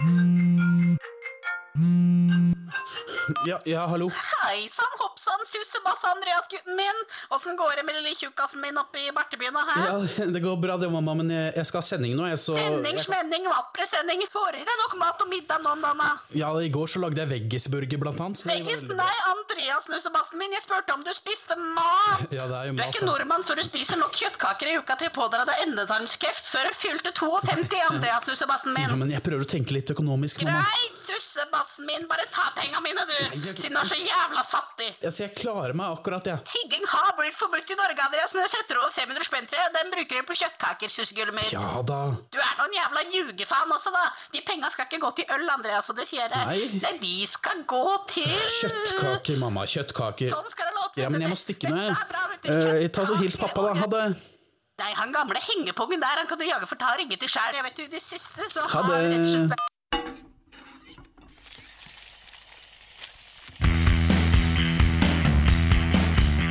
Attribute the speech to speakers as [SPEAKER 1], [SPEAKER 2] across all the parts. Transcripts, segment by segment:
[SPEAKER 1] 음... 음... Ja, ja, hallo.
[SPEAKER 2] Hei sann, hoppsann, sussebass Andreas, gutten min. Åssen går det med lille tjukkasen min oppe i bartebyen? her?
[SPEAKER 1] Ja, Det går bra det, mamma, men jeg, jeg skal ha sending nå, jeg, så
[SPEAKER 2] Sending, smenning, vattpresenning. Får i deg nok mat og middag nå, Nanna?
[SPEAKER 1] Ja, i går så lagde jeg veggisburger, blant annet.
[SPEAKER 2] Veggis, nei, Andreas, lussebassen min, jeg spurte om du spiste mat.
[SPEAKER 1] Ja, det er jo mat.
[SPEAKER 2] Du er ikke nordmann før du spiser nok kjøttkaker i uka til å pådra deg endetarmskreft før du fylte 52, Andreas, lussebassen
[SPEAKER 1] Ja, men jeg prøver å tenke litt økonomisk, mamma.
[SPEAKER 2] Greit, sussebassen min, bare ta penga mine, du, siden du er så jævla fattig.
[SPEAKER 1] Altså, jeg klarer meg akkurat, jeg.
[SPEAKER 2] Tigging har blitt forbudt i Norge, Andreas, men jeg setter over 500 spenn til. Den bruker du på kjøttkaker, sussegullet mitt.
[SPEAKER 1] Ja da.
[SPEAKER 2] Du er noen jævla ljugefan også, da. De penga skal ikke gå til øl, Andreas, og det sier jeg.
[SPEAKER 1] Nei.
[SPEAKER 2] Nei, de skal gå til
[SPEAKER 1] Kjøttkaker, mamma. Kjøttkaker.
[SPEAKER 2] Sånn skal det låte.
[SPEAKER 1] Ja, men jeg må stikke nå, jeg. Eh, ta så Hils pappa, da. Ha det.
[SPEAKER 2] Nei, han gamle hengepungen der, han kan du jage for ta og ringe til sjæl. Jeg vet du, i det siste så
[SPEAKER 1] Ha
[SPEAKER 2] har rett og slett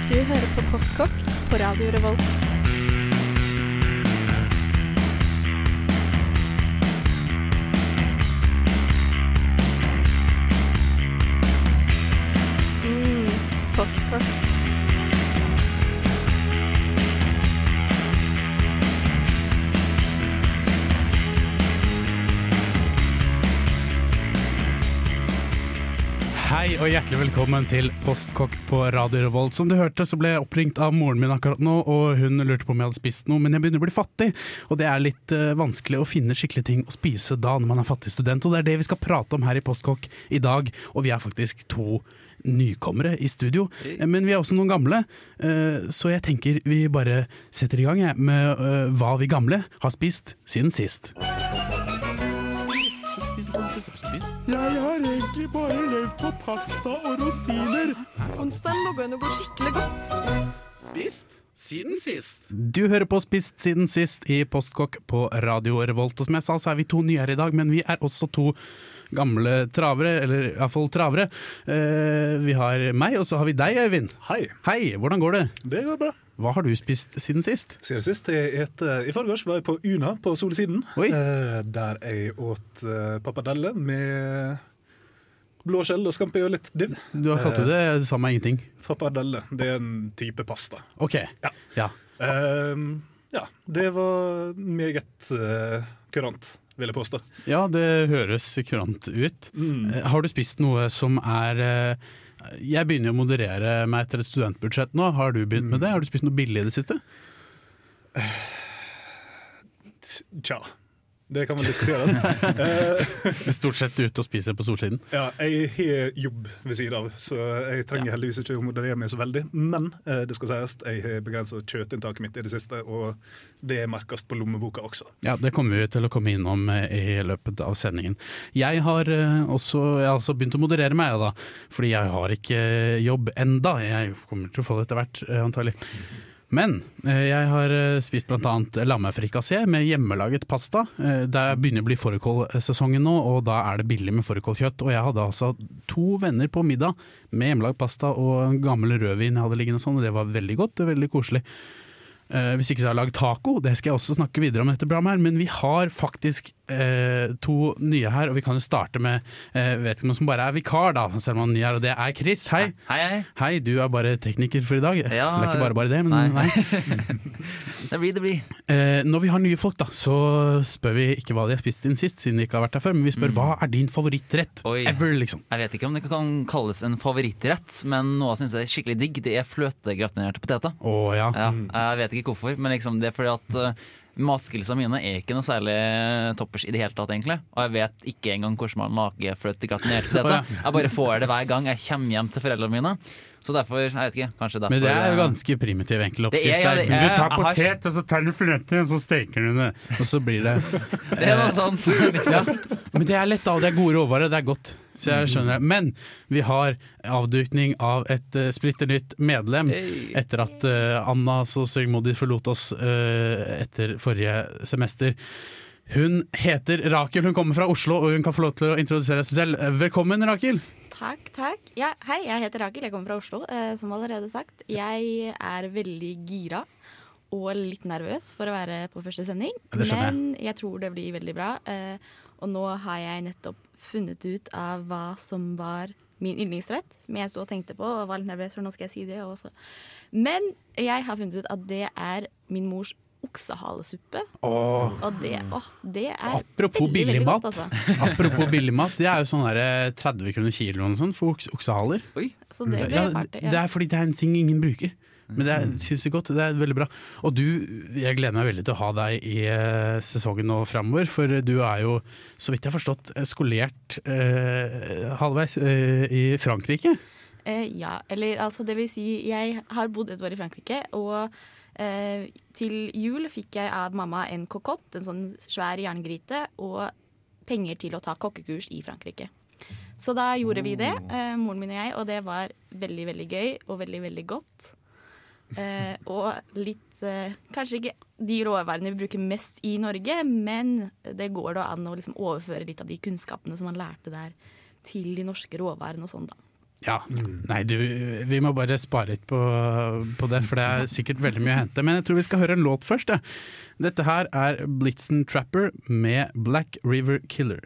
[SPEAKER 3] Du hører på Postkokk på Radio Revolt. Mm, postkokk.
[SPEAKER 1] Hei og hjertelig velkommen til Postkokk på Radio Revolt. Som du hørte, så ble jeg oppringt av moren min akkurat nå, og hun lurte på om jeg hadde spist noe, men jeg begynner å bli fattig. Og det er litt uh, vanskelig å finne skikkelige ting å spise da når man er fattig student, og det er det vi skal prate om her i Postkokk i dag. Og vi er faktisk to nykommere i studio, eh, men vi er også noen gamle. eh, Så jeg tenker vi bare setter i gang jeg, med hva vi gamle har spist siden sist.
[SPEAKER 4] Jeg har egentlig bare levd på pasta og rosiner.
[SPEAKER 3] Onsdagen lå an å gå skikkelig godt.
[SPEAKER 1] Spist siden sist. Du hører på Spist siden sist i Postkokk på Radio Revolt. Og som jeg sa, så er vi to nye her i dag, men vi er også to gamle travere, eller iallfall travere. Eh, vi har meg, og så har vi deg, Øyvind.
[SPEAKER 4] Hei,
[SPEAKER 1] Hei, hvordan går det?
[SPEAKER 4] det går bra.
[SPEAKER 1] Hva har du spist siden sist?
[SPEAKER 4] Siden sist et, I forgårs var jeg på Una på Solsiden.
[SPEAKER 1] Oi.
[SPEAKER 4] Eh, der jeg åt pappadelle med blåskjell og scampi og litt div.
[SPEAKER 1] Du har kalt det det, samme ingenting.
[SPEAKER 4] Pappadelle. det er en type pasta.
[SPEAKER 1] OK.
[SPEAKER 4] Ja.
[SPEAKER 1] Ja.
[SPEAKER 4] Eh, ja, det var meget kurant, vil jeg påstå.
[SPEAKER 1] ja, det høres kurant ut.
[SPEAKER 4] Mm.
[SPEAKER 1] Eh, Har du spist noe som er eh, Jeg begynner å moderere meg etter et studentbudsjett nå. Har du begynt med det? Har du spist noe billig i det siste?
[SPEAKER 4] Tja, det kan vel diskuteres. Eh,
[SPEAKER 1] Stort sett ute og spiser på Solsiden.
[SPEAKER 4] ja, jeg har jobb ved siden av, så jeg trenger heldigvis ikke å moderere meg så veldig. Men eh, det skal sies, jeg har begrensa kjøttinntaket mitt i det siste, og det merkes på lommeboka også.
[SPEAKER 1] Ja, Det kommer vi til å komme innom eh, i løpet av sendingen. Jeg har også jeg har altså begynt å moderere meg, da, fordi jeg har ikke jobb enda. Jeg kommer til å få det etter hvert, antagelig. Men eh, jeg har eh, spist bl.a. lammefrikassé med hjemmelaget pasta. Eh, Det begynner å bli fårikålsesongen nå, og da er det billig med fårikålkjøtt. Og jeg hadde altså to venner på middag med hjemmelaget pasta og en gammel rødvin jeg hadde liggende og sånn, og det var veldig godt og veldig koselig. Eh, hvis ikke så har jeg lagd taco, det skal jeg også snakke videre om dette programmet her, men vi har faktisk uh, to nye her, og vi kan jo starte med uh, vet ikke noen som bare er vikar, da, selv om han er ny her, og det er Chris. Hei.
[SPEAKER 5] Hei, hei.
[SPEAKER 1] Hei, du er bare tekniker for i dag.
[SPEAKER 5] Ja,
[SPEAKER 1] Eller ikke bare bare det, men nei.
[SPEAKER 5] nei. det blir det blir.
[SPEAKER 1] Eh, når vi har nye folk, da, så spør vi ikke hva de har spist siden sist, siden de ikke har vært her før, men vi spør hva er din favorittrett
[SPEAKER 5] Oi.
[SPEAKER 1] ever, liksom.
[SPEAKER 5] Jeg vet ikke om det kan kalles en favorittrett, men noe jeg syns er skikkelig digg, det er fløtegratinerte poteter.
[SPEAKER 1] Oh, ja.
[SPEAKER 5] Ja, jeg vet ikke hvorfor, men liksom det er fordi at uh, Matskillsene mine er ikke noe særlig toppers i det hele tatt, egentlig. Og jeg vet ikke engang hvordan man lager fløtegratinerte poteter.
[SPEAKER 1] Å,
[SPEAKER 5] Jeg bare får det hver gang jeg kommer hjem til foreldrene mine. Så derfor, jeg vet ikke, kanskje derfor
[SPEAKER 1] Men det er jo
[SPEAKER 5] eh,
[SPEAKER 1] ganske primitiv, enkel
[SPEAKER 5] Det
[SPEAKER 1] oppskrift.
[SPEAKER 5] er- ja, det er-
[SPEAKER 1] du tar potet, og så tar du fløte, og så steker du det, og så blir det
[SPEAKER 5] Det er noe sånn ja.
[SPEAKER 1] Men det er lett, da, det er gode råvarer. Det er godt. Så jeg skjønner det. Men vi har avdukning av et uh, splitter nytt medlem etter at uh, Anna så sørgmodig forlot oss uh, etter forrige semester. Hun heter Rakel, hun kommer fra Oslo, og hun kan få lov til å introdusere seg selv. Velkommen, Rakel.
[SPEAKER 6] Takk, takk. Ja, hei, jeg heter Rakel. Jeg kommer fra Oslo, eh, som allerede sagt. Jeg er veldig gira og litt nervøs for å være på første sending.
[SPEAKER 1] Jeg.
[SPEAKER 6] men jeg tror det blir veldig bra. Eh, Og nå har jeg nettopp funnet ut av hva som var min yndlingsrett, som jeg sto og tenkte på og var litt nervøs for nå skal jeg si det også. Men jeg har funnet ut at det er min mors oksehalesuppe.
[SPEAKER 1] Åh.
[SPEAKER 6] Og det, åh, det er
[SPEAKER 1] Apropos
[SPEAKER 6] godt, altså.
[SPEAKER 1] Apropos billig mat, det er jo sånn eh, 30 kroner kiloen og for okse oksehaler.
[SPEAKER 5] Oi.
[SPEAKER 6] Så det ble
[SPEAKER 1] Ja,
[SPEAKER 6] party.
[SPEAKER 1] det er fordi det er en ting ingen bruker. Men det er jeg godt. Det er veldig bra. Og du, jeg gleder meg veldig til å ha deg i eh, sesongen og framover, for du er jo, så vidt jeg har forstått, eh, skolert eh, halvveis eh, i Frankrike.
[SPEAKER 6] Eh, ja, eller altså det vil si Jeg har bodd et år i Frankrike, og eh, til jul fikk jeg av mamma en kokott, en sånn svær jerngryte, og penger til å ta kokkekurs i Frankrike. Så da gjorde vi det, eh, moren min og jeg, og det var veldig, veldig gøy og veldig, veldig godt. Eh, og litt eh, Kanskje ikke de råvarene vi bruker mest i Norge, men det går da an å liksom overføre litt av de kunnskapene som man lærte der, til de norske råvarene og sånn, da.
[SPEAKER 1] Ja, Nei, du, vi må bare spare litt på, på det, for det er sikkert veldig mye å hente. Men jeg tror vi skal høre en låt først. Ja. Dette her er Blitzen Trapper med Black River Killer.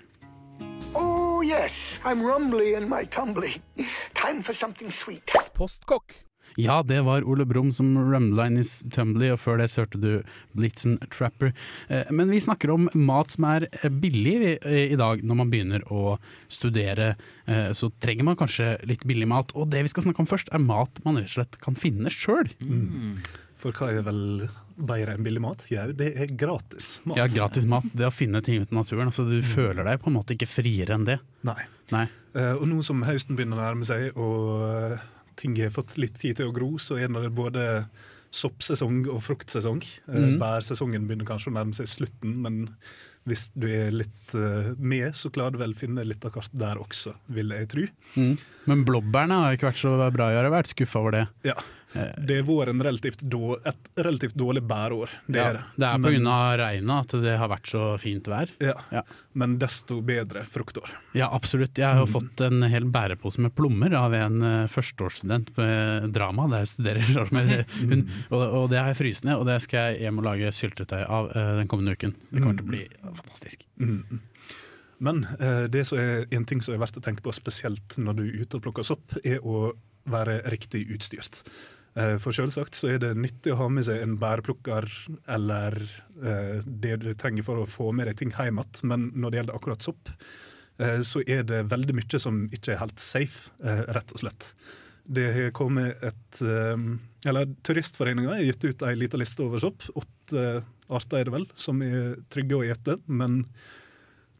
[SPEAKER 7] Oh, yes, I'm rumbly in my tumbly. Time for something sweet.
[SPEAKER 8] Postkokk.
[SPEAKER 1] Ja, det var Ole Brumm som rumla inn i Tumbly, og før det hørte du Blitzen Trapper. Eh, Men vi snakker om mat som er eh, billig i, dag. Når man begynner å studere, eh, så trenger man kanskje litt billig mat. Og det vi skal snakke om først, er mat man rett og slett kan finne sjøl.
[SPEAKER 4] For hva er vel bedre enn billig mat? Jau, det er gratis mat.
[SPEAKER 1] Ja, gratis mat. Det å finne ting ute i naturen. Altså, du føler deg på en måte ikke friere enn det.
[SPEAKER 4] Nei.
[SPEAKER 1] Nei.
[SPEAKER 4] Uh, og nå som høsten begynner å nærme seg, og ting har fått litt tid til å gro, så er det både soppsesong og fruktsesong. Eh,
[SPEAKER 1] Mhm.
[SPEAKER 4] Bærsesongen begynner kanskje å nærme seg slutten, men hvis du er litt eh, med, så klarer du vel å finne litt av kart der også, vil jeg tro.
[SPEAKER 1] Mm. Men blåbærene har ikke vært så bra i år. Jeg har vært skuffa over det.
[SPEAKER 4] Ja. Det er våren relativt då, et relativt dårlig bærår. Det
[SPEAKER 1] Ja,
[SPEAKER 4] er det.
[SPEAKER 1] det er pga. regnet at det har vært så fint vær.
[SPEAKER 4] Ja.
[SPEAKER 1] Ja.
[SPEAKER 4] Men desto bedre fruktår.
[SPEAKER 1] Ja, absolutt. Jeg har jo fått en hel bærepose med plommer av en eh, førsteårsstudent med drama, der jeg studerer med hun. Og, og det har jeg fryst ned, og det skal jeg hjem og lage syltetøy av eh, den kommende uken. Det kommer til å bli fantastisk.
[SPEAKER 4] Mm. Men eh, det som er en ting som er verdt å tenke på, spesielt når du er ute og plukker sopp, er å være riktig utstyrt. Eh, for selvsagt så er det nyttig å ha med seg en bærplukker eller eh, det du trenger for å få med deg ting hjem igjen, men når det gjelder akkurat sopp, eh, så er det veldig mye som ikke er helt safe, eh, rett og slett. Det har kommet et eh, Eller Turistforeninga har gitt ut ei lita liste over sopp. Åtte arter er det vel, som er trygge å ete. Men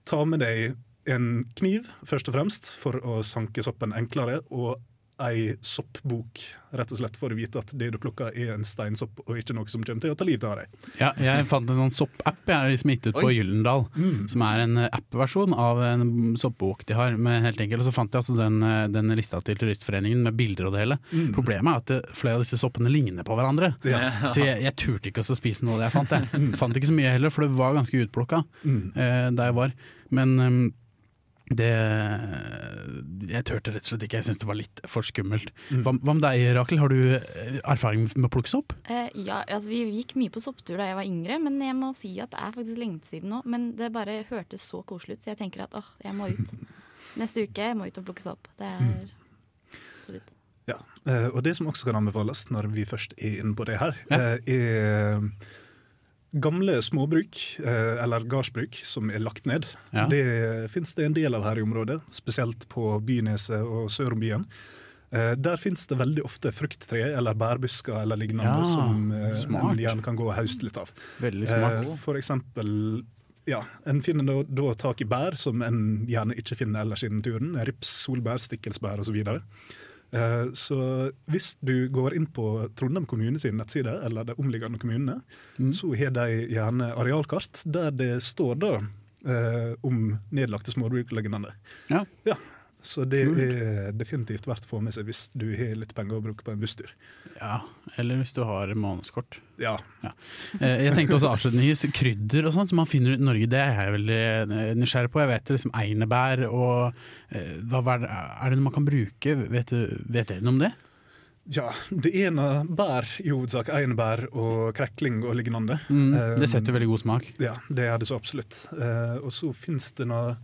[SPEAKER 4] ta med deg en kniv, først og fremst, for å sanke soppen enklere. Og ei soppbok, rett og slett for å vite at det du plukker er en steinsopp, og ikke noe som kommer til å ta livet av deg.
[SPEAKER 1] Ja, jeg fant en sånn soppapp jeg som gitt ut på
[SPEAKER 5] Gyllendal,
[SPEAKER 1] Gyllendal. Som er en eh, app-versjon av en soppbok de har. Med helt enkelt. Og så fant jeg altså den, eh, den lista til Turistforeningen med bilder og det hele. Problemet er at det, flere av disse soppene ligner på hverandre.
[SPEAKER 4] Ja.
[SPEAKER 1] Så jeg, jeg turte ikke å spise noe av det jeg fant. Jeg fant ikke så mye heller, for det var ganske utplukka eh, der jeg var. Men eh, det Jeg turte rett og slett ikke. Jeg syntes det var litt for skummelt. Hva, hva med deg, Rakel? Har du eh, erfaring med å plukke sopp?
[SPEAKER 6] Eh, ja, altså Vi gikk mye på sopptur da jeg var yngre, men jeg må si at det er faktisk lenge siden nå. Men det bare hørtes så koselig ut, så jeg tenker at åh, jeg må ut. Neste uke jeg må ut og plukke sopp. Det er absolutt.
[SPEAKER 4] Ja, eh, og Det som også kan anbefales når vi først er inne på det her,
[SPEAKER 1] Ja.
[SPEAKER 4] eh, er gamle småbruk, eh, eller gardsbruk, som er lagt ned.
[SPEAKER 1] Ja.
[SPEAKER 4] Det finnes det en del av her i området, spesielt på Byneset og sør om byen. Eh, Der finnes det veldig ofte frukttre eller bærbusker eller lignende
[SPEAKER 1] Ja,
[SPEAKER 4] som eh,
[SPEAKER 1] smart.
[SPEAKER 4] en gjerne kan gå og hauste litt av.
[SPEAKER 1] Veldig smart.
[SPEAKER 4] For eksempel ja, En finner da, da tak i bær som en gjerne ikke finner ellers innen turen. Rips, solbær, stikkelsbær osv. Så, videre. Eh, så hvis du går inn på Trondheim kommune sin nettside, eller de omliggende kommunene,
[SPEAKER 1] Mm.
[SPEAKER 4] så har de gjerne arealkart der det står da eh, om nedlagte småbruk lignende.
[SPEAKER 1] Ja.
[SPEAKER 4] Ja, så det
[SPEAKER 1] Kult.
[SPEAKER 4] er definitivt verdt å få med seg hvis du har litt penger å bruke på en busstur.
[SPEAKER 1] Ja, eller hvis du har månedskort.
[SPEAKER 4] Ja,
[SPEAKER 1] ja. Jeg tenkte også avslutningsvis krydder og sånt som man finner ut i Norge, det er jeg veldig eh, nysgjerrig på. Jeg vet liksom einebær og eh, hva er det, noe man kan bruke? Vet du vet dere noe om det?
[SPEAKER 4] Ja, det ene bær i hovedsak einebær og krekling og lignende.
[SPEAKER 1] Mm,
[SPEAKER 4] Eh,
[SPEAKER 1] det setter veldig god smak.
[SPEAKER 4] Ja, det er det så absolutt. Eh, og så finnes det noe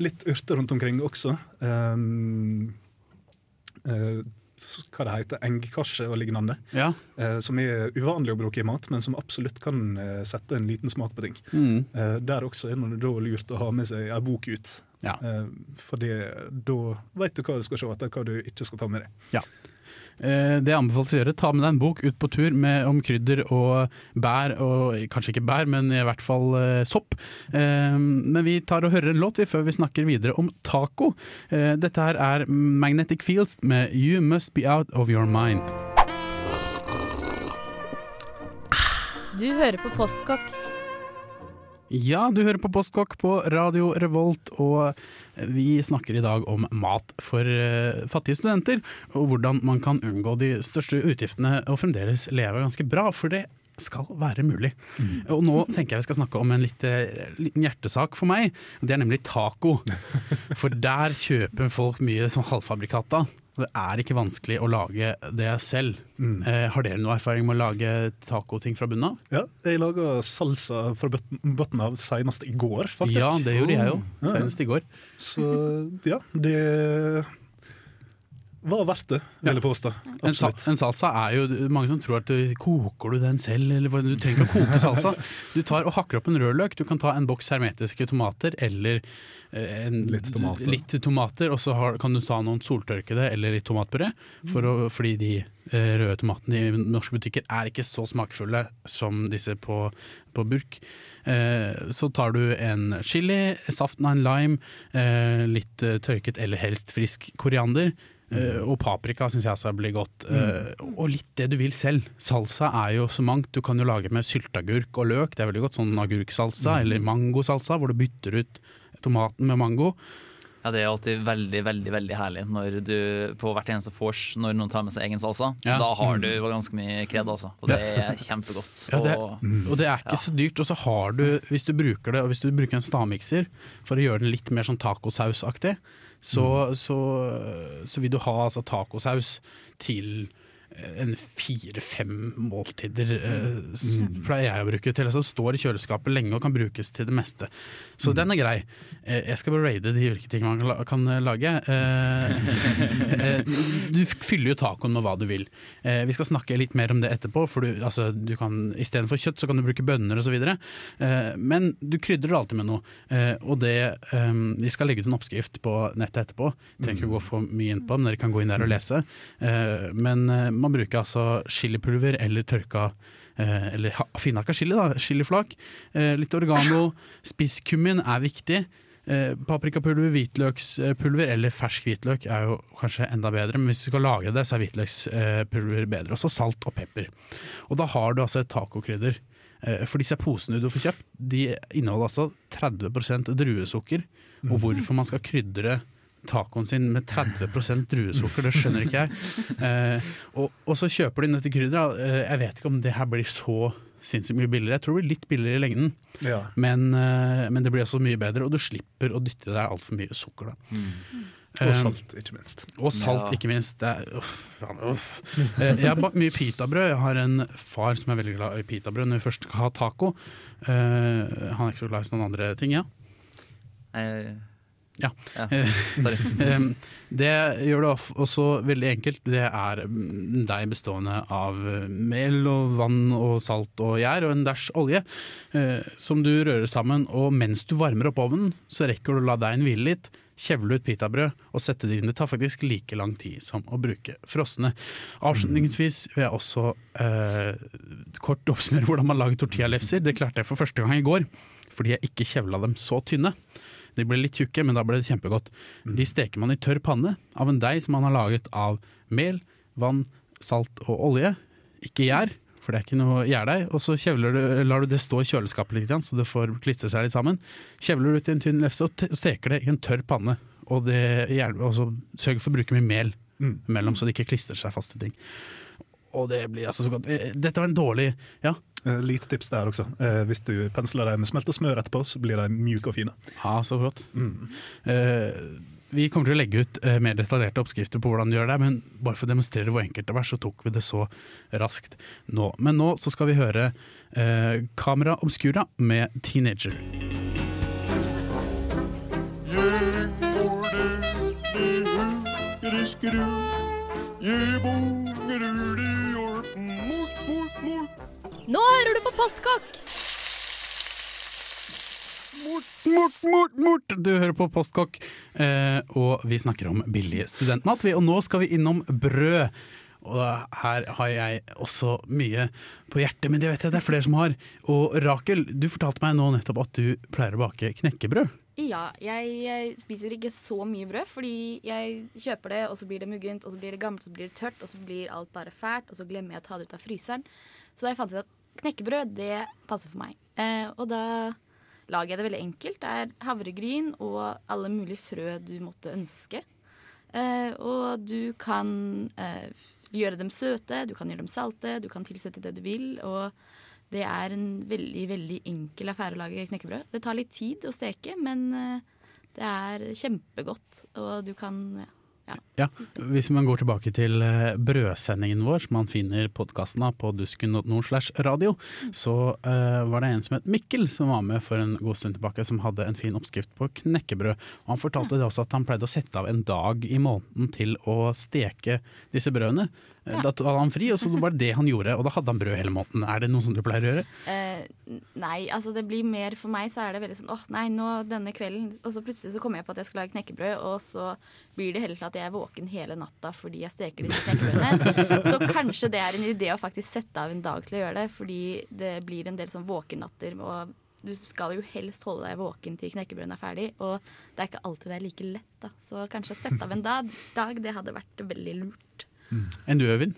[SPEAKER 4] litt urter rundt omkring også. Um, uh, hva det heter, engkarse og lignende.
[SPEAKER 1] Ja.
[SPEAKER 4] Uh, som er uvanlig å bruke i mat, men som absolutt kan uh, sette en liten smak på ting.
[SPEAKER 1] Mm.
[SPEAKER 4] Uh, der også er det da lurt å ha med seg ei bok ut.
[SPEAKER 1] Ja.
[SPEAKER 4] For da veit du hva du skal se etter, hva du ikke skal ta med deg.
[SPEAKER 1] Eh, Det anbefales å gjøre. Ta med deg en bok ut på tur med, om krydder og bær, og kanskje ikke bær, men i hvert fall eh, sopp. Eh, men vi tar og hører en låt før vi snakker videre om taco. Eh, dette her er Magnetic Fields med You Must Be Out of Your Mind.
[SPEAKER 3] Du hører på Postkokk.
[SPEAKER 1] Ja, du hører på Postkokk på Radio Revolt, og vi snakker i dag om mat for eh, fattige studenter, og hvordan man kan unngå de største utgiftene og fremdeles leve ganske bra, for det skal være mulig. Og nå tenker jeg vi skal snakke om en litt, eh, liten hjertesak for meg, det er nemlig taco. For der kjøper folk mye som halvfabrikata. Det er ikke vanskelig å lage det selv. Eh, har dere noe erfaring med å lage tacoting fra bunnen av?
[SPEAKER 4] Ja, jeg laga salsa fra bunnen av senest i går, faktisk.
[SPEAKER 1] Ja, det gjorde jeg jo, senest i går.
[SPEAKER 4] Så ja, det var verdt det, vil jeg påstå.
[SPEAKER 1] En, sa, en salsa er jo mange som tror at du, koker du den selv, eller du trenger ikke å koke salsa. Du tar og hakker opp en rødløk, du kan ta en boks hermetiske tomater eller eh, en,
[SPEAKER 4] Litt tomater.
[SPEAKER 1] litt tomater, og så har, kan du ta noen soltørkede eller litt tomatpuré, for å, fordi de eh, røde tomatene i norske butikker er ikke så smakfulle som disse på, på burk. Eh, så tar du en chili, saften av en lime, eh, litt eh, tørket eller helst frisk koriander. Eh, og paprika syns jeg også blir godt. Eh, og litt det du vil selv. Salsa er jo så mangt. Du kan jo lage med sylteagurk og løk. Det er veldig godt sånn agurksalsa eller mangosalsa, hvor du bytter ut tomaten med mango.
[SPEAKER 5] Ja, Det er alltid veldig veldig, veldig herlig når du på hvert eneste vors når noen tar med seg egen salsa.
[SPEAKER 1] Ja.
[SPEAKER 5] Da har du ganske mye kred, altså. Og det er kjempegodt.
[SPEAKER 1] Ja, det,
[SPEAKER 5] Og
[SPEAKER 1] og det er ikke så dyrt. Og så har du, hvis du bruker det, og hvis du bruker en stavmikser for å gjøre den litt mer sånn tacosausaktig, så, så, så vil du ha altså, tacosaus til en fire-fem måltider, eh, pleier jeg å bruke til. Altså, står i kjøleskapet lenge og kan brukes til det meste. Så den er grei. Eh, jeg skal bare raide de ulike tingene man kan eh, lage. Du fyller jo tacoen med hva du vil. Eh, vi skal snakke litt mer om det etterpå, for du, altså, du kan, istedenfor kjøtt så kan du bruke bønner osv. Eh, men du krydrer alltid med noe. Eh, og det eh, Vi skal legge ut en oppskrift på nettet etterpå. Trenger ikke gå for mye inn på, den, dere kan gå inn der og lese. Eh, men man bruker altså chilipulver eller tørka eh, eller ha- finhakka chili, da. Chiliflak. Eh, litt oregano. Spisskummin er viktig. Eh, paprikapulver, hvitløkspulver eller fersk hvitløk er jo kanskje enda bedre, men hvis du skal lage det, så er hvitløkspulver bedre. Også salt og pepper. Og da har du altså et tacokrydder. Eh, For disse posene du får kjøpt, de inneholder altså 30% druesukker. Og hvorfor man skal krydre tacoen sin med 30% druesukker, det skjønner ikke jeg. Eh, og, og så kjøper du inn dette krydderet. Eh, jeg vet ikke om det her blir så sinnssykt mye billigere. Jeg tror det blir litt billigere i lengden,
[SPEAKER 4] Ja.
[SPEAKER 1] men, eh, men det blir også mye bedre, og du slipper å dytte i deg altfor mye sukker. Da.
[SPEAKER 4] Og
[SPEAKER 1] Eh,
[SPEAKER 4] salt, ikke minst.
[SPEAKER 1] og salt,
[SPEAKER 5] Ja.
[SPEAKER 1] ikke minst. Det er, uff, uff. Eh, Jeg har bakt mye pitabrød. Jeg har en far som er veldig glad i pitabrød når vi først skal ha taco. Eh, han er ikke så glad i sånne andre ting, ja.
[SPEAKER 5] eh,
[SPEAKER 1] Ja.
[SPEAKER 5] ja. Sorry.
[SPEAKER 1] Det gjør det også veldig enkelt. Det er mm, deig bestående av eh, mel og vann og salt og gjær og en dæsj olje, eh, som du rører sammen. Og mens du varmer opp ovnen, så rekker du å la deigen hvile litt. Kjevle ut pitabrød og sette det inn. Det tar faktisk like lang tid som å bruke frosne. Avslutningsvis vil jeg også eh, kort oppsummere hvordan man lager tortillalefser. Det klarte jeg for første gang i går, fordi jeg ikke kjevla dem så tynne. De ble litt tjukke, men da ble det kjempegodt. De steker man i tørr panne av en deig som man har laget av mel, vann, salt og olje. Ikke gjær, for det er ikke noe gjærdeig. Og så du, lar du det stå i kjøleskapet litt, så det får klistre seg litt sammen. Kjevler du ut i en tynn lefse og te- steker det i en tørr panne. Og, det, og så sørg for å bruke mye mel mellom, så det ikke klistrer seg fast til ting. Og det blir altså så godt. Eh, Dette var en dårlig Ja,
[SPEAKER 4] Lite tips der også. Eh, hvis du pensler dem med smelta smør etterpå, så blir de mjuke og fine.
[SPEAKER 1] Ja, så flott. Eh, Vi kommer til å legge ut eh, mer detaljerte oppskrifter på hvordan du gjør det, men bare for å demonstrere hvor enkelt det var, så tok vi det så raskt nå. Men nå så skal vi høre eh, Kamera Obscura med 'Teenager'.
[SPEAKER 3] Nå hører du på Postkokk!
[SPEAKER 1] Mort, mort, mort, mort! Du hører på Postkokk, eh, og vi snakker om billig studentmat. Og nå skal vi innom brød. Og her har jeg også mye på hjertet, men det vet jeg det er flere som har. Og Rakel, du fortalte meg nå nettopp at du pleier å bake knekkebrød.
[SPEAKER 6] Ja, jeg, spiser ikke så mye brød, fordi jeg kjøper det, og så blir det muggent, og så blir det gammelt, og så blir det tørt, og så blir alt bare fælt, og så glemmer jeg å ta det ut av fryseren. Så da fant jeg ut at knekkebrød, det passer for meg. Eh, og da lager jeg det veldig enkelt. Det er havregryn og alle mulige frø du måtte ønske. Eh, og du kan eh, gjøre dem søte, du kan gjøre dem salte, du kan tilsette det du vil. Og det er en veldig, veldig enkel affære å lage knekkebrød. Det tar litt tid å steke, men eh, det er kjempegodt. Og du kan ja.
[SPEAKER 1] Ja, Hvis man går tilbake til eh, brødsendingen vår, som man finner podkasten av på dusken.no slash radio, så uh, var det en som het Mikkel som var med for en god stund tilbake, som hadde en fin oppskrift på knekkebrød. Og Han fortalte det også at han pleide å sette av en dag i måneden til å steke disse brødene. Eh,
[SPEAKER 6] Ja.
[SPEAKER 1] Da hadde han fri, og så var det det han gjorde, og da hadde han brød hele måneden. Er det noe som du pleier å gjøre?
[SPEAKER 6] Uh, nei, altså det blir mer for meg så er det veldig sånn åh nei, nå denne kvelden Og så plutselig så kommer jeg på at jeg skal lage knekkebrød, og så blir det heller til at jeg er våken hele natta fordi jeg steker disse knekkebrødene. så kanskje det er en idé å faktisk sette av en dag til å gjøre det, fordi det blir en del sånn våkennatter. Og du skal jo helst holde deg våken til knekkebrødene er ferdig, og det er ikke alltid det er like lett, da. Så kanskje sette av en dag, dag det hadde vært veldig lurt.
[SPEAKER 1] Enn du, Øyvind?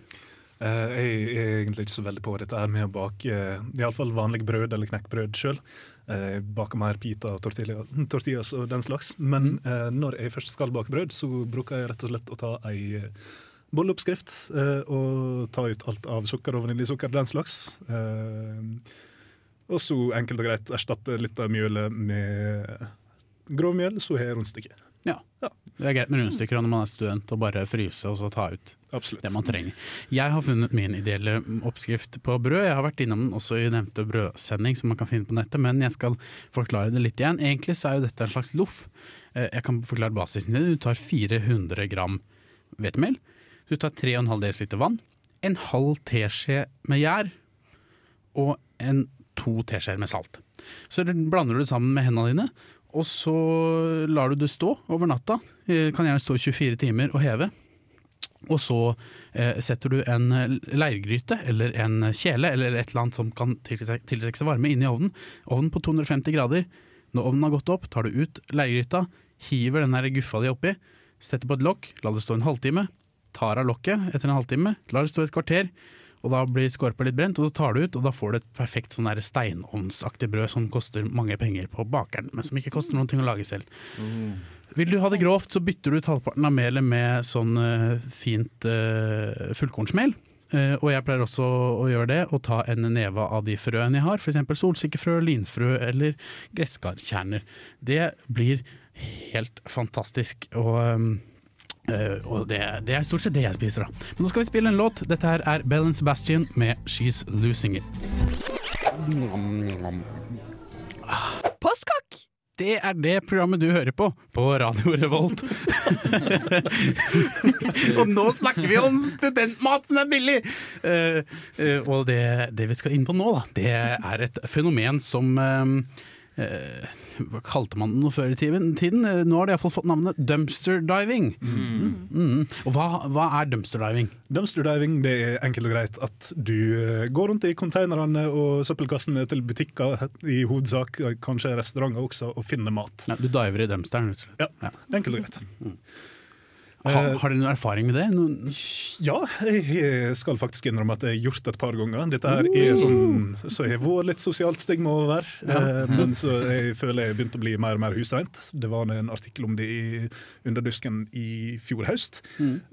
[SPEAKER 4] Uh, jeg er egentlig ikke så veldig på dette her med å bake uh, iallfall vanlig brød eller knekkbrød sjøl. Jeg baker mer pita og tortillas, tortillas og den slags. Men uh, når jeg først skal bake brød, så bruker jeg rett og slett å ta ei eh, bolleoppskrift eh, og ta ut alt av sukker og vaniljesukker, den slags. Eh, og så enkelt og greit erstatte litt av mjølet med grovmjøl, så har jeg rundstykke.
[SPEAKER 1] Ja. Det er greit med rundstykker når man er student, og bare fryse og så ta ut
[SPEAKER 4] Absolutt.
[SPEAKER 1] det man trenger. Jeg har funnet min ideelle oppskrift på brød. Jeg har vært innom den også i nevnte brødsending som man kan finne på nettet, men jeg skal forklare det litt igjen. Egentlig så er jo dette en slags loff. Eh, Jeg kan forklare basisen din. Du tar 400 gram hvetemel. Du tar 3,5 dl vann. En halv teskje med gjær. Og en to teskjeer med salt. Så blander du det sammen med hendene dine, og så lar du det stå over natta. Eh, Kan gjerne stå 24 timer og heve. Og så eh, setter du en leirgryte eller en kjele eller et eller annet som kan tiltrekke seg varme inn i ovnen. Ovnen på 250 grader. Når ovnen har gått opp, tar du ut leirgryta, hiver den guffa di oppi, setter på et lokk, la det stå en halvtime, tar av lokket etter en halvtime, lar det stå et kvarter, og da blir skorpa litt brent, og så tar du ut, og da får du et perfekt sånn steinovnsaktig brød som koster mange penger på bakeren, men som ikke koster noen ting å lage selv. Vil du ha det grovt, så bytter du ut halvparten av melet med sånn uh, fint uh, fullkornsmel. Uh, og jeg pleier også å gjøre det, og ta en neve av de frøene jeg har, f.eks. solsikkefrø, linfrø eller gresskarkjerner. Det blir helt fantastisk. og... ehm, eh, og det, det er stort sett det jeg spiser, da. Men nå skal vi spille en låt. Dette her er Bell and Sebastian med 'She's Losing It'.
[SPEAKER 3] Postkokk!
[SPEAKER 1] Det er det programmet du hører på, på Radio Revolt. og nå snakker vi om studentmat som er billig! Uh, uh, og det, det vi skal inn på nå, da, det er et fenomen som uh, eh, Hva kalte man det noe før i tiden? tiden? Eh, Nå har det iallfall fått navnet dumpster diving. Mm. Og hva, hva er dumpster diving?
[SPEAKER 4] Dumpster diving det er enkelt og greit at du eh, går rundt i konteinerne og søppelkassene til butikker, i hovedsak kanskje restauranter også, og finner mat.
[SPEAKER 1] Nei, du diver i dumpsteren, rett og slett.
[SPEAKER 4] Ja, enkelt og greit.
[SPEAKER 1] Ha, har du noen erfaring med det? Noen,
[SPEAKER 4] Ja, jeg skal faktisk innrømme at jeg har gjort det et par ganger. Dette her er sånn så jeg har vært litt sosialt stigma over, ja. men så jeg føler jeg begynte å bli mer og mer husreint. Det var en artikkel om det i Underdusken i fjor høst.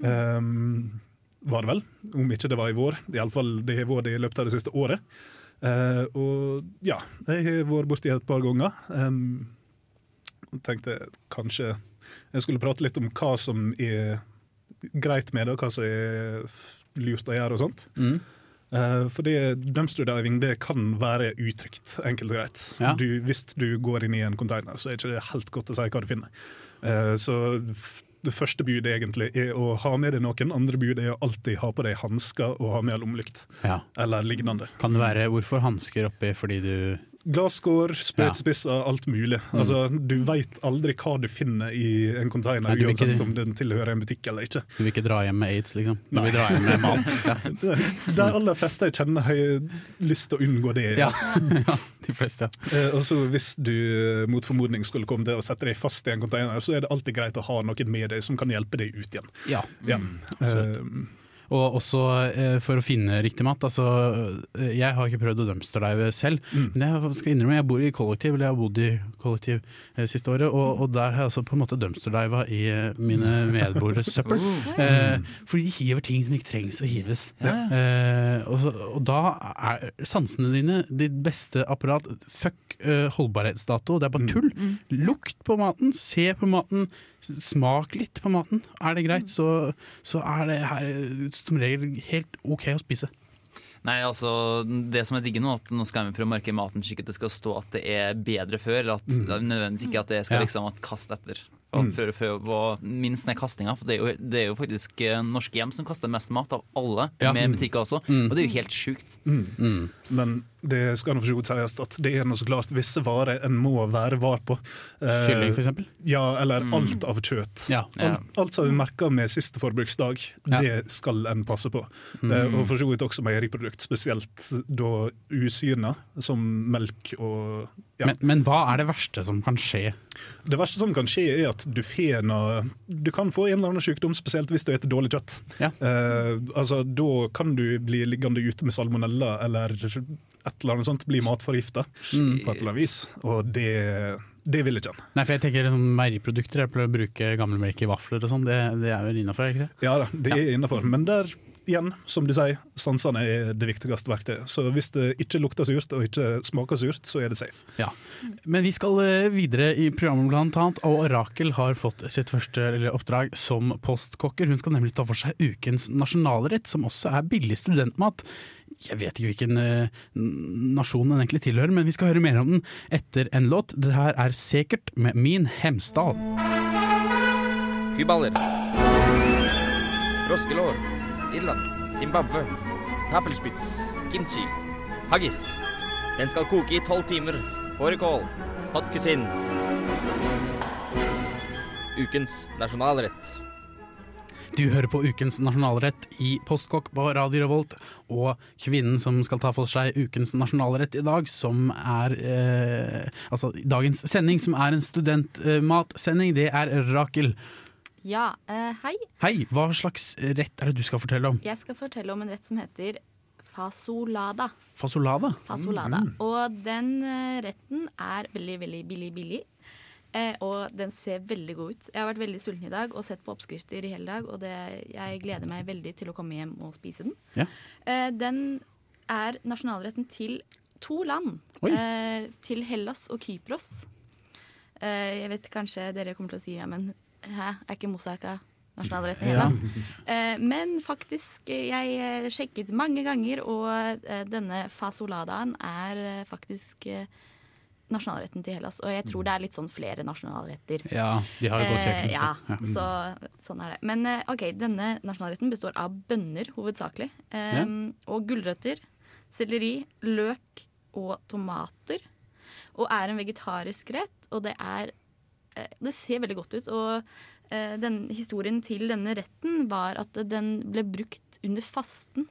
[SPEAKER 4] Um, var det vel, om ikke det var i vår. Iallfall det har vært det i løpet av det siste året. Uh, og ja, jeg har vært borti det et par ganger. Um, tenkte kanskje Jeg skulle prate litt om hva som er greit med det, og hva som er lurt å gjøre og sånt.
[SPEAKER 1] Mm.
[SPEAKER 4] Uh, fordi dumpster diving det kan være utrygt, enkelt og greit.
[SPEAKER 1] Ja.
[SPEAKER 4] Du, hvis du går inn i en container, så er det ikke helt godt å si hva du finner. Uh, så det første budet egentlig er å ha med deg noen. Andre bud er å alltid ha på deg hansker og ha med lommelykt.
[SPEAKER 1] Ja.
[SPEAKER 4] Eller lignende.
[SPEAKER 1] Kan det være hvorfor hansker oppi fordi du
[SPEAKER 4] Glasskår, sprøytespisser, alt mulig. Altså, du veit aldri hva du finner i en container,
[SPEAKER 1] Nei, uansett ikke-
[SPEAKER 4] om den tilhører en butikk eller ikke.
[SPEAKER 1] Du vil ikke dra hjem med aids, liksom? Du vil dra hjem med mat? Ja.
[SPEAKER 4] De aller fleste jeg kjenner, har lyst til å unngå det.
[SPEAKER 1] Ja. ja, de fleste. Ja.
[SPEAKER 4] Eh, og så Hvis du eh, mot formodning skulle komme til å sette deg fast i en container, så er det alltid greit å ha noen med deg som kan hjelpe deg ut igjen.
[SPEAKER 1] Ja.
[SPEAKER 4] Ja.
[SPEAKER 1] Og også eh, for å finne riktig mat. Altså, eh, jeg har ikke prøvd å dumpsterdive selv,
[SPEAKER 4] Mm.
[SPEAKER 1] men jeg skal innrømme jeg bor i kollektiv, eller jeg har bodd i kollektiv eh, siste året, og, og der har jeg altså på en måte dumpsterdiva i eh, mine medboeres søppel. Eh, for de hiver ting som ikke trengs å hives. Eh, og, så, og da er sansene dine ditt beste apparat. Fuck holdbarhetsdato, det er bare tull. Lukt på maten, se på maten, smak litt på maten. Er det greit, så, så er det her som regel helt OK å spise.
[SPEAKER 5] Nei, altså Det som er digge nå, at nå skal vi prøve å markere maten slik at det skal stå at det er bedre før. eller At det er nødvendigvis ikke at det skal
[SPEAKER 1] Ja.
[SPEAKER 5] liksom at kaste etter. For å prøve, prøve å minst ned kastinga. For det er, jo, det er jo faktisk eh, norske hjem som kaster mest mat av alle,
[SPEAKER 1] Ja.
[SPEAKER 5] med butikker også. Og det er jo helt sjukt.
[SPEAKER 4] Men det skal nå for så vidt sies at det er noe så klart visse varer en må være var på. Eh,
[SPEAKER 1] Kylling, eksempel.
[SPEAKER 4] Ja, eller alt av kjøtt.
[SPEAKER 1] Ja.
[SPEAKER 5] Ja.
[SPEAKER 4] Alt, alt som er merka med siste forbruksdag,
[SPEAKER 1] Ja.
[SPEAKER 4] det skal en passe på. Eh, og for så vidt også meieriprodukt, spesielt da usyna, som melk og ja.
[SPEAKER 1] Men, men hva er det verste som kan skje?
[SPEAKER 4] Det verste som kan skje, er at du får noe Du kan få en eller annen sykdom, spesielt hvis du spiser dårlig kjøtt.
[SPEAKER 1] Ja.
[SPEAKER 4] Eh, altså, da kan du bli liggende ute med salmonella eller et eller annet sånt, blir matforgifta
[SPEAKER 1] Mm.
[SPEAKER 4] på et eller annet vis. Og det, det vil ikke han.
[SPEAKER 1] Nei, for jeg tenker sånn Meieriprodukter, jeg pleier å bruke gammelmelk i vafler og sånn, det, det er vel innafor?
[SPEAKER 4] Ja da, det er innafor. Men der igjen, som du sier, sansene er det viktigste verktøyet. Så hvis det ikke lukter surt og ikke smaker surt, så er det safe.
[SPEAKER 1] Ja. Men vi skal eh, videre i programmet blant annet, og Rakel har fått sitt første eller, oppdrag som postkokker. Hun skal nemlig ta for seg ukens nasjonalrett, som også er billig studentmat. Jeg vet ikke hvilken eh, nasjon den egentlig tilhører, men vi skal høre mer om den etter en låt. Det her er Sekert med Min Hemsdal.
[SPEAKER 8] Fyballer. Froskelår. Irland. Zimbabwe. Taffelspitz. Kimchi. Haggis. Den skal koke i tolv timer. Fårikål. Hot cuisine. Ukens nasjonalrett.
[SPEAKER 1] Du hører på ukens nasjonalrett i Postkokk på Radio Revolt, og kvinnen som skal ta for seg ukens nasjonalrett i dag, som er eh, Altså dagens sending, som er en studentmatsending, det er Rakel.
[SPEAKER 6] Ja, eh, hei.
[SPEAKER 1] Hei, hva slags rett er det du skal fortelle om?
[SPEAKER 6] Jeg skal fortelle om en rett som heter fasolada.
[SPEAKER 1] Fasolada?
[SPEAKER 6] Fasolada. Og den eh, retten er veldig, veldig billig, billig. Eh, og den ser veldig god ut. Jeg har vært veldig sulten i dag og sett på oppskrifter i hele dag, og det, jeg gleder meg veldig til å komme hjem og spise den.
[SPEAKER 1] Ja.
[SPEAKER 6] Eh, den er nasjonalretten til to land. Eh, til Hellas og Kypros. Eh, jeg vet kanskje dere kommer til å si ja, men hæ, er ikke moussaka nasjonalretten i
[SPEAKER 1] Ja.
[SPEAKER 6] Hellas? Eh, men faktisk, jeg sjekket mange ganger, og denne fasoladaen er faktisk nasjonalretten til Hellas. Og jeg tror det er litt sånn flere nasjonalretter.
[SPEAKER 1] Ja, de har jo godt kjøkken.
[SPEAKER 6] Eh, ja,
[SPEAKER 1] så,
[SPEAKER 6] sånn er det. Men eh, ok, denne nasjonalretten består av bønner hovedsakelig. eh,
[SPEAKER 1] Ja.
[SPEAKER 6] Og gulrøtter, selleri, løk og tomater. Og er en vegetarisk rett, og det er eh, Det ser veldig godt ut. Og eh, den, historien til denne retten var at den ble brukt under fasten.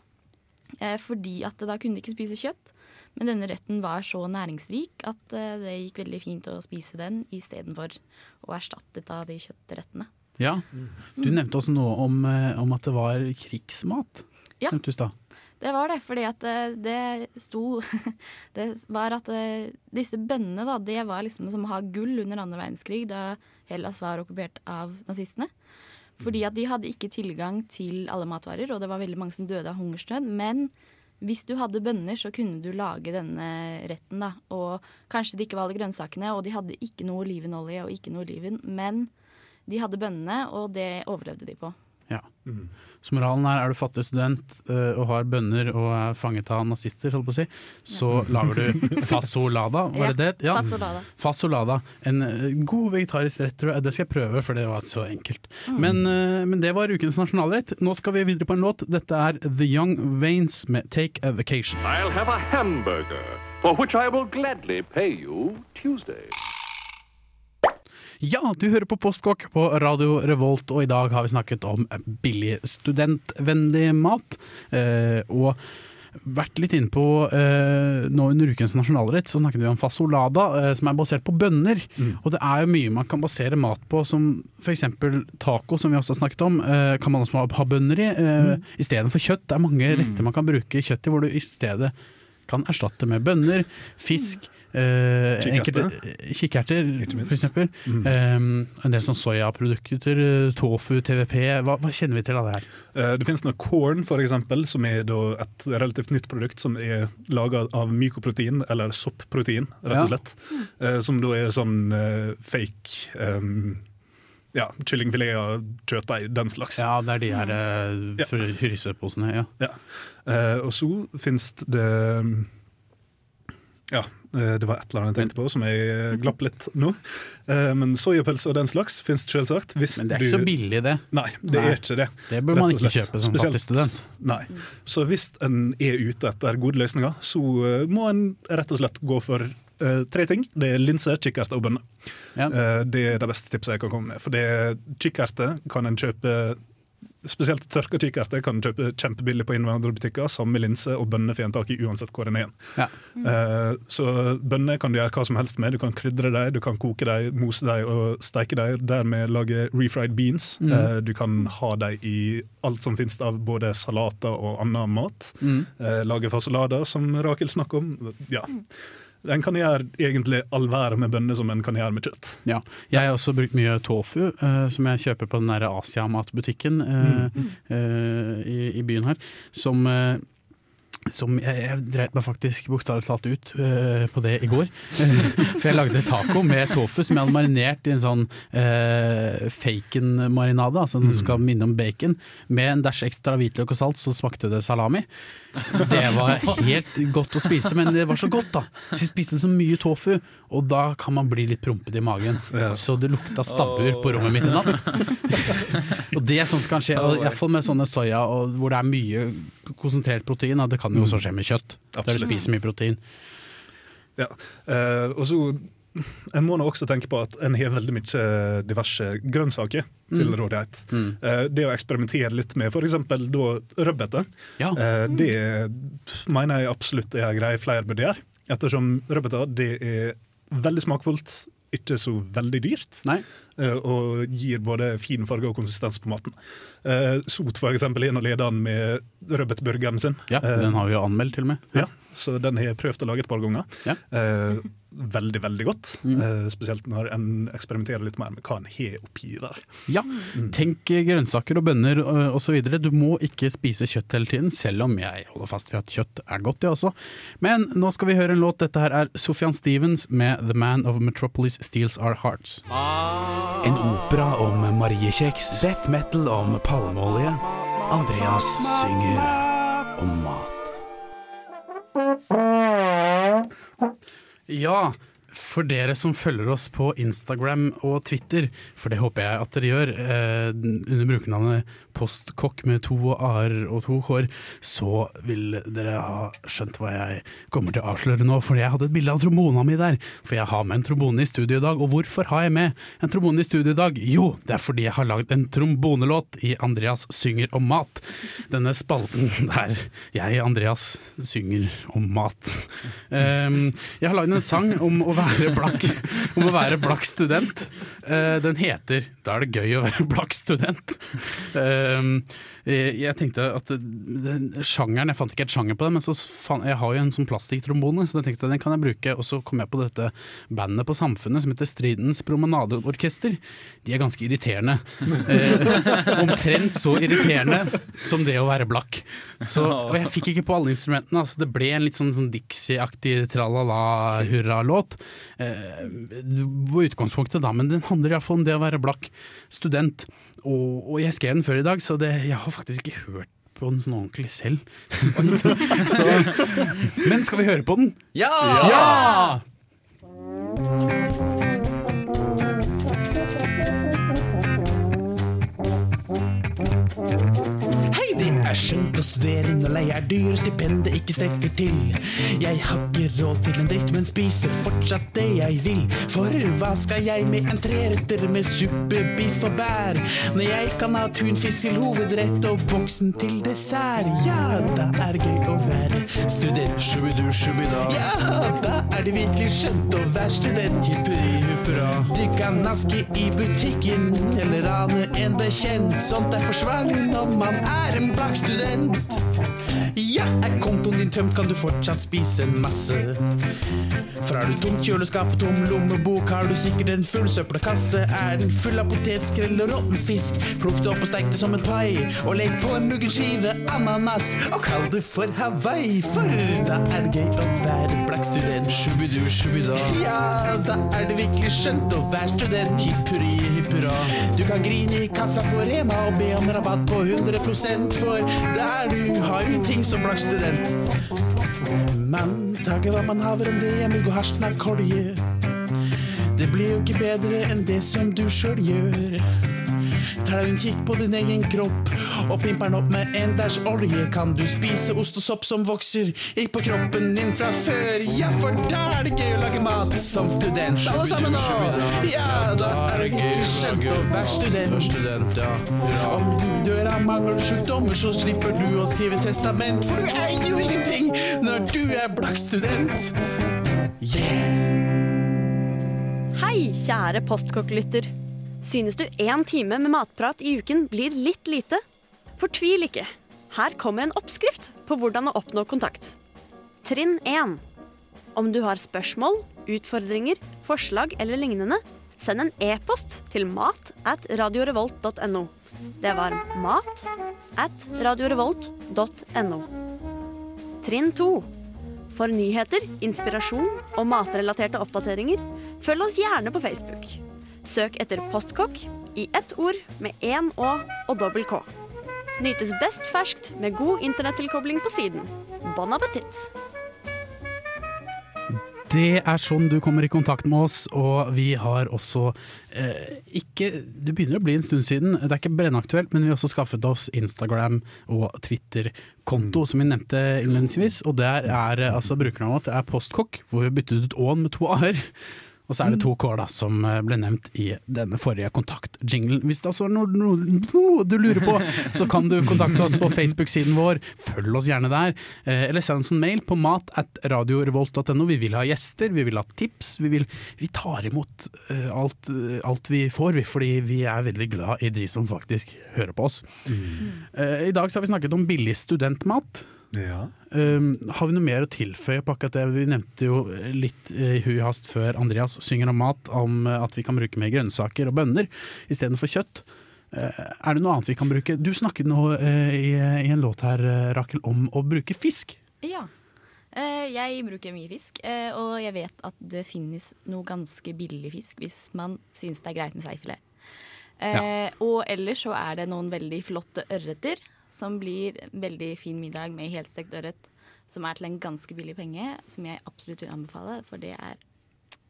[SPEAKER 6] Eh, fordi at da kunne de ikke spise kjøtt. Men denne retten var så næringsrik at eh, det gikk veldig fint å spise den istedenfor å erstatte av de kjøttrettene.
[SPEAKER 1] ja. Du nevnte også noe om, eh, om at det var krigsmat.
[SPEAKER 6] Ja. Det var det, fordi at eh, det sto Det var at disse bønnene, da, det var liksom som å ha gull under andre verdenskrig, da Hellas var okkupert av nazistene. Fordi at de hadde ikke tilgang til alle matvarer, og det var veldig mange som døde av hungersnød. Men hvis du hadde bønner, så kunne du lage denne retten, da. Og kanskje det ikke var alle grønnsakene, og de hadde ikke noe olivenolje og ikke noe oliven, men de hadde bønnene, og det overlevde de på.
[SPEAKER 1] Ja. Så moralen er er du fattig student uh, og har bønner og er fanget av nazister, holdt på å si, så lager du fasolada, var det det?
[SPEAKER 6] Ja, fasolada.
[SPEAKER 1] Fasolada. En eh, god vegetarisk rett, tror jeg. Det skal jeg prøve, for det var så enkelt. Men, uh, men det var ukens nasjonalrett. Nå skal vi videre på en låt. Dette er The Young Vanes med Take a Vacation.
[SPEAKER 9] I'll have a hamburger, for which I will gladly pay you Tuesday.
[SPEAKER 1] Ja, du hører på Postkokk på Radio Revolt, og i dag har vi snakket om billig studentvennlig mat. Eh, og vært litt inne på eh, Nå under ukens nasjonalrett så snakket vi om fasolada, eh, som er basert på bønner. Og det er jo mye man kan basere mat på, som f.eks. taco, som vi også har snakket om. Eh, kan man også ha, bønner i eh, istedenfor kjøtt. Det er mange retter man kan bruke kjøtt i, hvor du i stedet kan erstatte med bønner, fisk. Eh,
[SPEAKER 4] Kikkerter.
[SPEAKER 1] enkelte- Kikkerter, f.eks. Mm. Um, en del sånn soyaprodukter, eh, tofu, TVP. Hva, hva kjenner vi til av det her?
[SPEAKER 4] Eh, Det finnes noe corn, eksempel, som er et relativt nytt produkt som er laga av mykoprotein, eller soppprotein, rett og
[SPEAKER 1] Ja.
[SPEAKER 4] slett. Eh, Som da er sånn eh, fake um, ja, kyllingfileter, kjøttdeig, den slags.
[SPEAKER 1] Ja, det er de her uh,
[SPEAKER 4] Ja.
[SPEAKER 1] hryseposene. Ja.
[SPEAKER 4] Ja. Uh, og så finnes det Ja, eh, det var et eller annet jeg tenkte på som jeg glapp litt nå. Eh, men soyapølse og den slags finnes selvsagt.
[SPEAKER 1] Men det er ikke så billig, det.
[SPEAKER 4] Nei, det
[SPEAKER 1] Nei.
[SPEAKER 4] er ikke det.
[SPEAKER 1] Det bør man ikke kjøpe som fattig student.
[SPEAKER 4] Nei. Så hvis en er ute etter gode løsninger, så eh, må en rett og slett gå for Uh, tre ting. Det er linse, kikkert og bønner.
[SPEAKER 1] Ja.
[SPEAKER 4] Uh, det er det beste tipset jeg kan komme med. For det kikkerte kan en kjøpe Spesielt tørka kikerter kan du kjøpe kjempebillig på innvandrerbutikker. Samme linse og bønner får en tak i uansett hvor en er.
[SPEAKER 1] Ja.
[SPEAKER 4] Eh, så bønner kan du gjøre hva som helst med. Du kan krydre dem, du kan koke dem, mose dem og steike dem. Dermed lage refried beans.
[SPEAKER 1] Mm.
[SPEAKER 4] Uh, du kan ha dem i alt som finnes av både salater og annen mat.
[SPEAKER 1] Mm.
[SPEAKER 4] Uh, lage fasolader, som Rakel snakker om. Ja. En kan gjøre egentlig all verden med bønner som en kan gjøre med kjøtt.
[SPEAKER 1] Ja. Jeg har også brukt mye tofu, uh, som jeg kjøper på den der Asiamatbutikken uh, i, i byen her. Som, som jeg, jeg dreit meg faktisk bokstavelig talt ut eh, på det i går. For jeg lagde taco med tofu som jeg hadde marinert i en sånn uh, faken-marinade, altså den skal minne om bacon, med en dash ekstra hvitløk og salt, så smakte det salami. Det var helt godt å spise, men det var så godt, da. Så jeg spiste så mye tofu, og da kan man bli litt prompete i magen. Så det lukta stabbur på rommet mitt i natt. og det er sånn som kan skje, iallfall med sånne soya og hvor det er mye konsentrert protein. Det kan jo også skje med kjøtt, der du spiser mye protein.
[SPEAKER 4] Ja. uh, og så En må nå også tenke på at en har veldig mye diverse grønnsaker til
[SPEAKER 1] Mm.
[SPEAKER 4] rådighet.
[SPEAKER 1] Mm.
[SPEAKER 4] Eh, det å eksperimentere litt med f.eks. rødbete,
[SPEAKER 1] Ja.
[SPEAKER 4] eh, det mener jeg absolutt er en greie flere burde gjøre. Ettersom rødbeter det er veldig smakfullt, ikke så veldig dyrt,
[SPEAKER 1] Nei.
[SPEAKER 4] eh, og gir både fin farge og konsistens på maten. Eh, Sot for er en av lederne med rødbetburgeren sin.
[SPEAKER 1] Ja,
[SPEAKER 4] Eh,
[SPEAKER 1] den har vi jo anmeldt til og med.
[SPEAKER 4] ja, så den har jeg prøvd å lage et par ganger.
[SPEAKER 1] Ja.
[SPEAKER 4] Eh, veldig, veldig godt.
[SPEAKER 1] Mm.
[SPEAKER 4] Uh, spesielt når en eksperimenterer litt mer med hva en har oppi der.
[SPEAKER 1] Ja, tenk grønnsaker og bønner og osv. Du må ikke spise kjøtt hele tiden, selv om jeg holder fast ved at kjøtt er godt, det også. Men nå skal vi høre en låt. Dette her er Sofian Stevens med 'The Man of Metropolis Steals Our Hearts'. En opera om mariekjeks, death metal om palmeolje. Andreas synger om mat. Ja, for dere som følger oss på Instagram og Twitter, for det håper jeg at dere gjør, eh, under brukernavnet Postkokk med to a-er og to k-er, så vil dere ha skjønt hva jeg kommer til å avsløre nå. For jeg hadde et bilde av trombona mi der. For jeg har med en trombone i studio i dag. Og hvorfor har jeg med en trombone i studio i dag? Jo, det er fordi jeg har lagd en trombonelåt i Andreas synger om mat. Denne spalten der jeg, Andreas, synger om mat. Um, jeg har lagd en sang om å være blakk, om å være blakk student. Uh, den heter 'Da er det gøy å være blakk student'. Um, Um, jeg jeg tenkte at den sjangeren Jeg fant ikke et sjanger på det, men så fan, jeg har jo en sånn plastikktrombone, så jeg tenkte den kan jeg bruke. Og så kom jeg på dette bandet på Samfunnet som heter Stridens Promenadeorkester. De er ganske irriterende. Eh, omtrent så irriterende som det å være blakk. Så, og jeg fikk ikke på alle instrumentene. Altså det ble en litt sånn, sånn Dixie-aktig tralala-hurra-låt. eh, var utgangspunktet, da. Men den handler iallfall om det å være blakk student. Og, og jeg skrev den før i dag, så det, jeg har faktisk ikke hørt på den sånn ordentlig selv. så, så, men skal vi høre på den?
[SPEAKER 5] Ja!
[SPEAKER 1] Ja!
[SPEAKER 10] Er skjønt å studere når leie er dyr, og stipendet ikke strekker til. Jeg har ikke råd til en dritt, men spiser fortsatt det jeg vil. For hva skal jeg med en treretter med suppe, biff og bær? Når jeg kan ha tunfisk til hovedrett og boksen til dessert. Ja, da er det gøy å være student.
[SPEAKER 1] Shubidu, shubida.
[SPEAKER 10] Ja, da er det virkelig skjønt å være student.
[SPEAKER 1] Hipperi, huppera.
[SPEAKER 10] Du kan naske i butikken eller rane en bekjent. Sånt er forsvarlig når man er en blakk student. Ja, er kontoen din tømt, kan du fortsatt spise masse. For har du tomt kjøleskap og tom lommebok, har du sikkert en full søppelkasse. Er den full av potetskrell og råtten fisk, plukk det opp og stek det som en pai. Og legg på en muggen skive ananas, og kall det for Hawaii. For da er det gøy å være blakk student.
[SPEAKER 1] Shubidu, shubida.
[SPEAKER 10] Ja, da er det virkelig skjønt å være student.
[SPEAKER 1] Hipp hurri, hipp hurra.
[SPEAKER 10] Du kan grine i kassa på Rema og be om rabatt på 100% for der du har jo ting som blakk student. Men tager hva man haver om det er mugg og hasj, kolje. Det blir jo ikke bedre enn det som du sjøl gjør. Tar deg en kikk på din egen kropp og pimper den opp med en dæsj olje. Kan du spise ost og sopp som vokser ikke på kroppen din fra før? Ja, for da er det gøy å lage mat som student. Alle sammen nå! Ja, da er det ikke skjønt å være student. Om du dør av mangelsjukdommer, så slipper du å skrive testament, for du eier jo ingenting når du er blakk student. Yeah!
[SPEAKER 11] Hei, kjære postkokk-lytter. Synes du én time med matprat i uken blir litt lite? Fortvil ikke. Her kommer en oppskrift på hvordan å oppnå kontakt. Trinn 1. Om du har spørsmål, utfordringer, forslag eller lignende, send en e-post til mat at radiorevolt.no. Det var mat at radiorevolt.no. Trinn 2. For nyheter, inspirasjon og matrelaterte oppdateringer, følg oss gjerne på Facebook. Søk etter Postkokk i ett ord med én Å og dobbel K. Nytes best ferskt med god internettilkobling på siden. Bon appétit!
[SPEAKER 1] Det er sånn du kommer i kontakt med oss, og vi har også eh, ikke Det begynner å bli en stund siden, det er ikke brennaktuelt, men vi har også skaffet oss Instagram og Twitter-konto, som vi nevnte innledningsvis. Og der er altså brukernavnet vårt er postkokk, hvor vi har byttet ut Å-en med to a-er. Og så er det to K da, som eh, ble nevnt i denne forrige kontaktjinglen. Hvis det altså er noe, noe, noe du lurer på, så kan du kontakte oss på Facebook-siden vår. Følg oss gjerne der. Eh, eller send oss en mail på mat at radiorevolt.no. Vi vil ha gjester, vi vil ha tips. Vi, vil, vi tar imot eh, alt, alt vi får, fordi vi er veldig glad i de som faktisk hører på oss. Mm. I dag så har vi snakket om billig studentmat.
[SPEAKER 4] Ja.
[SPEAKER 1] Um, har vi noe mer å tilføye på akkurat det? Vi nevnte jo litt i hui hast før Andreas synger om mat, om uh, at vi kan bruke mer grønnsaker og bønner istedenfor kjøtt. Uh, er det noe annet vi kan bruke? Du snakket nå eh, i, i en låt her, eh, Rakel, om å bruke fisk.
[SPEAKER 6] Ja. Eh, jeg bruker mye fisk, eh, og jeg vet at det finnes noe ganske billig fisk hvis man syns det er greit med seifilet. Ja. Og ellers så er det noen veldig flotte ørreter som blir veldig fin middag med helstekt ørret. Som er til en ganske billig penge, som jeg absolutt vil anbefale, for det er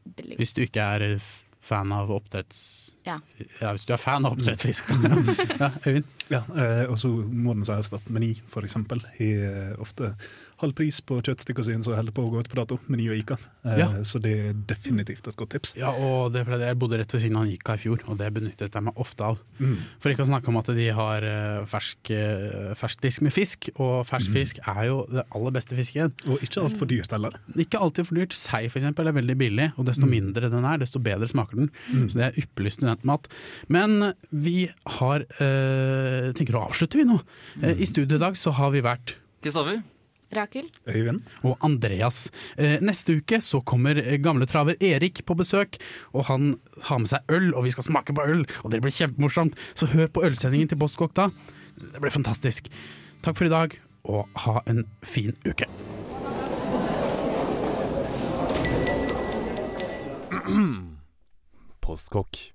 [SPEAKER 6] veldig godt.
[SPEAKER 1] Hvis du ikke er eh, fan av oppdretts...
[SPEAKER 6] Ja.
[SPEAKER 1] Ja, hvis du er fan av oppdrettsfisk. da. ja, Øyvind?
[SPEAKER 4] Ja, eh, og så må den sies at Meny eksempel har ofte halv pris på kjøttstykkene sine som holder på å gå ut på dato. Meny og Ica. Eh,
[SPEAKER 1] Ja.
[SPEAKER 4] Så det er definitivt et godt tips.
[SPEAKER 1] Ja, og det ble det. Jeg bodde rett ved siden av Ica i fjor, og det benyttet jeg meg ofte av.
[SPEAKER 4] Mm.
[SPEAKER 1] For ikke å snakke om at de har eh, fersk, disk ferskdisk med fisk, og fersk fisk er jo det aller beste fisken.
[SPEAKER 4] Og ikke altfor dyrt heller.
[SPEAKER 1] Ikke alltid for dyrt. Sei eksempel er veldig billig, og desto mindre den er, desto bedre smaker den. Så det er ypperlig studentmat. Men vi har eh, tenker å avslutte vi nå. Eh, I studio i dag så har vi vært
[SPEAKER 5] Kristoffer?
[SPEAKER 6] Rakel?
[SPEAKER 4] Øyvind?
[SPEAKER 1] og Andreas. Eh, neste uke så kommer gamle traver Erik på besøk, og han har med seg øl, og vi skal smake på øl, og det blir kjempemorsomt. Så hør på ølsendingen til Boskok da. Det blir fantastisk. Takk for i dag, og ha en fin uke.
[SPEAKER 12] Postkokk.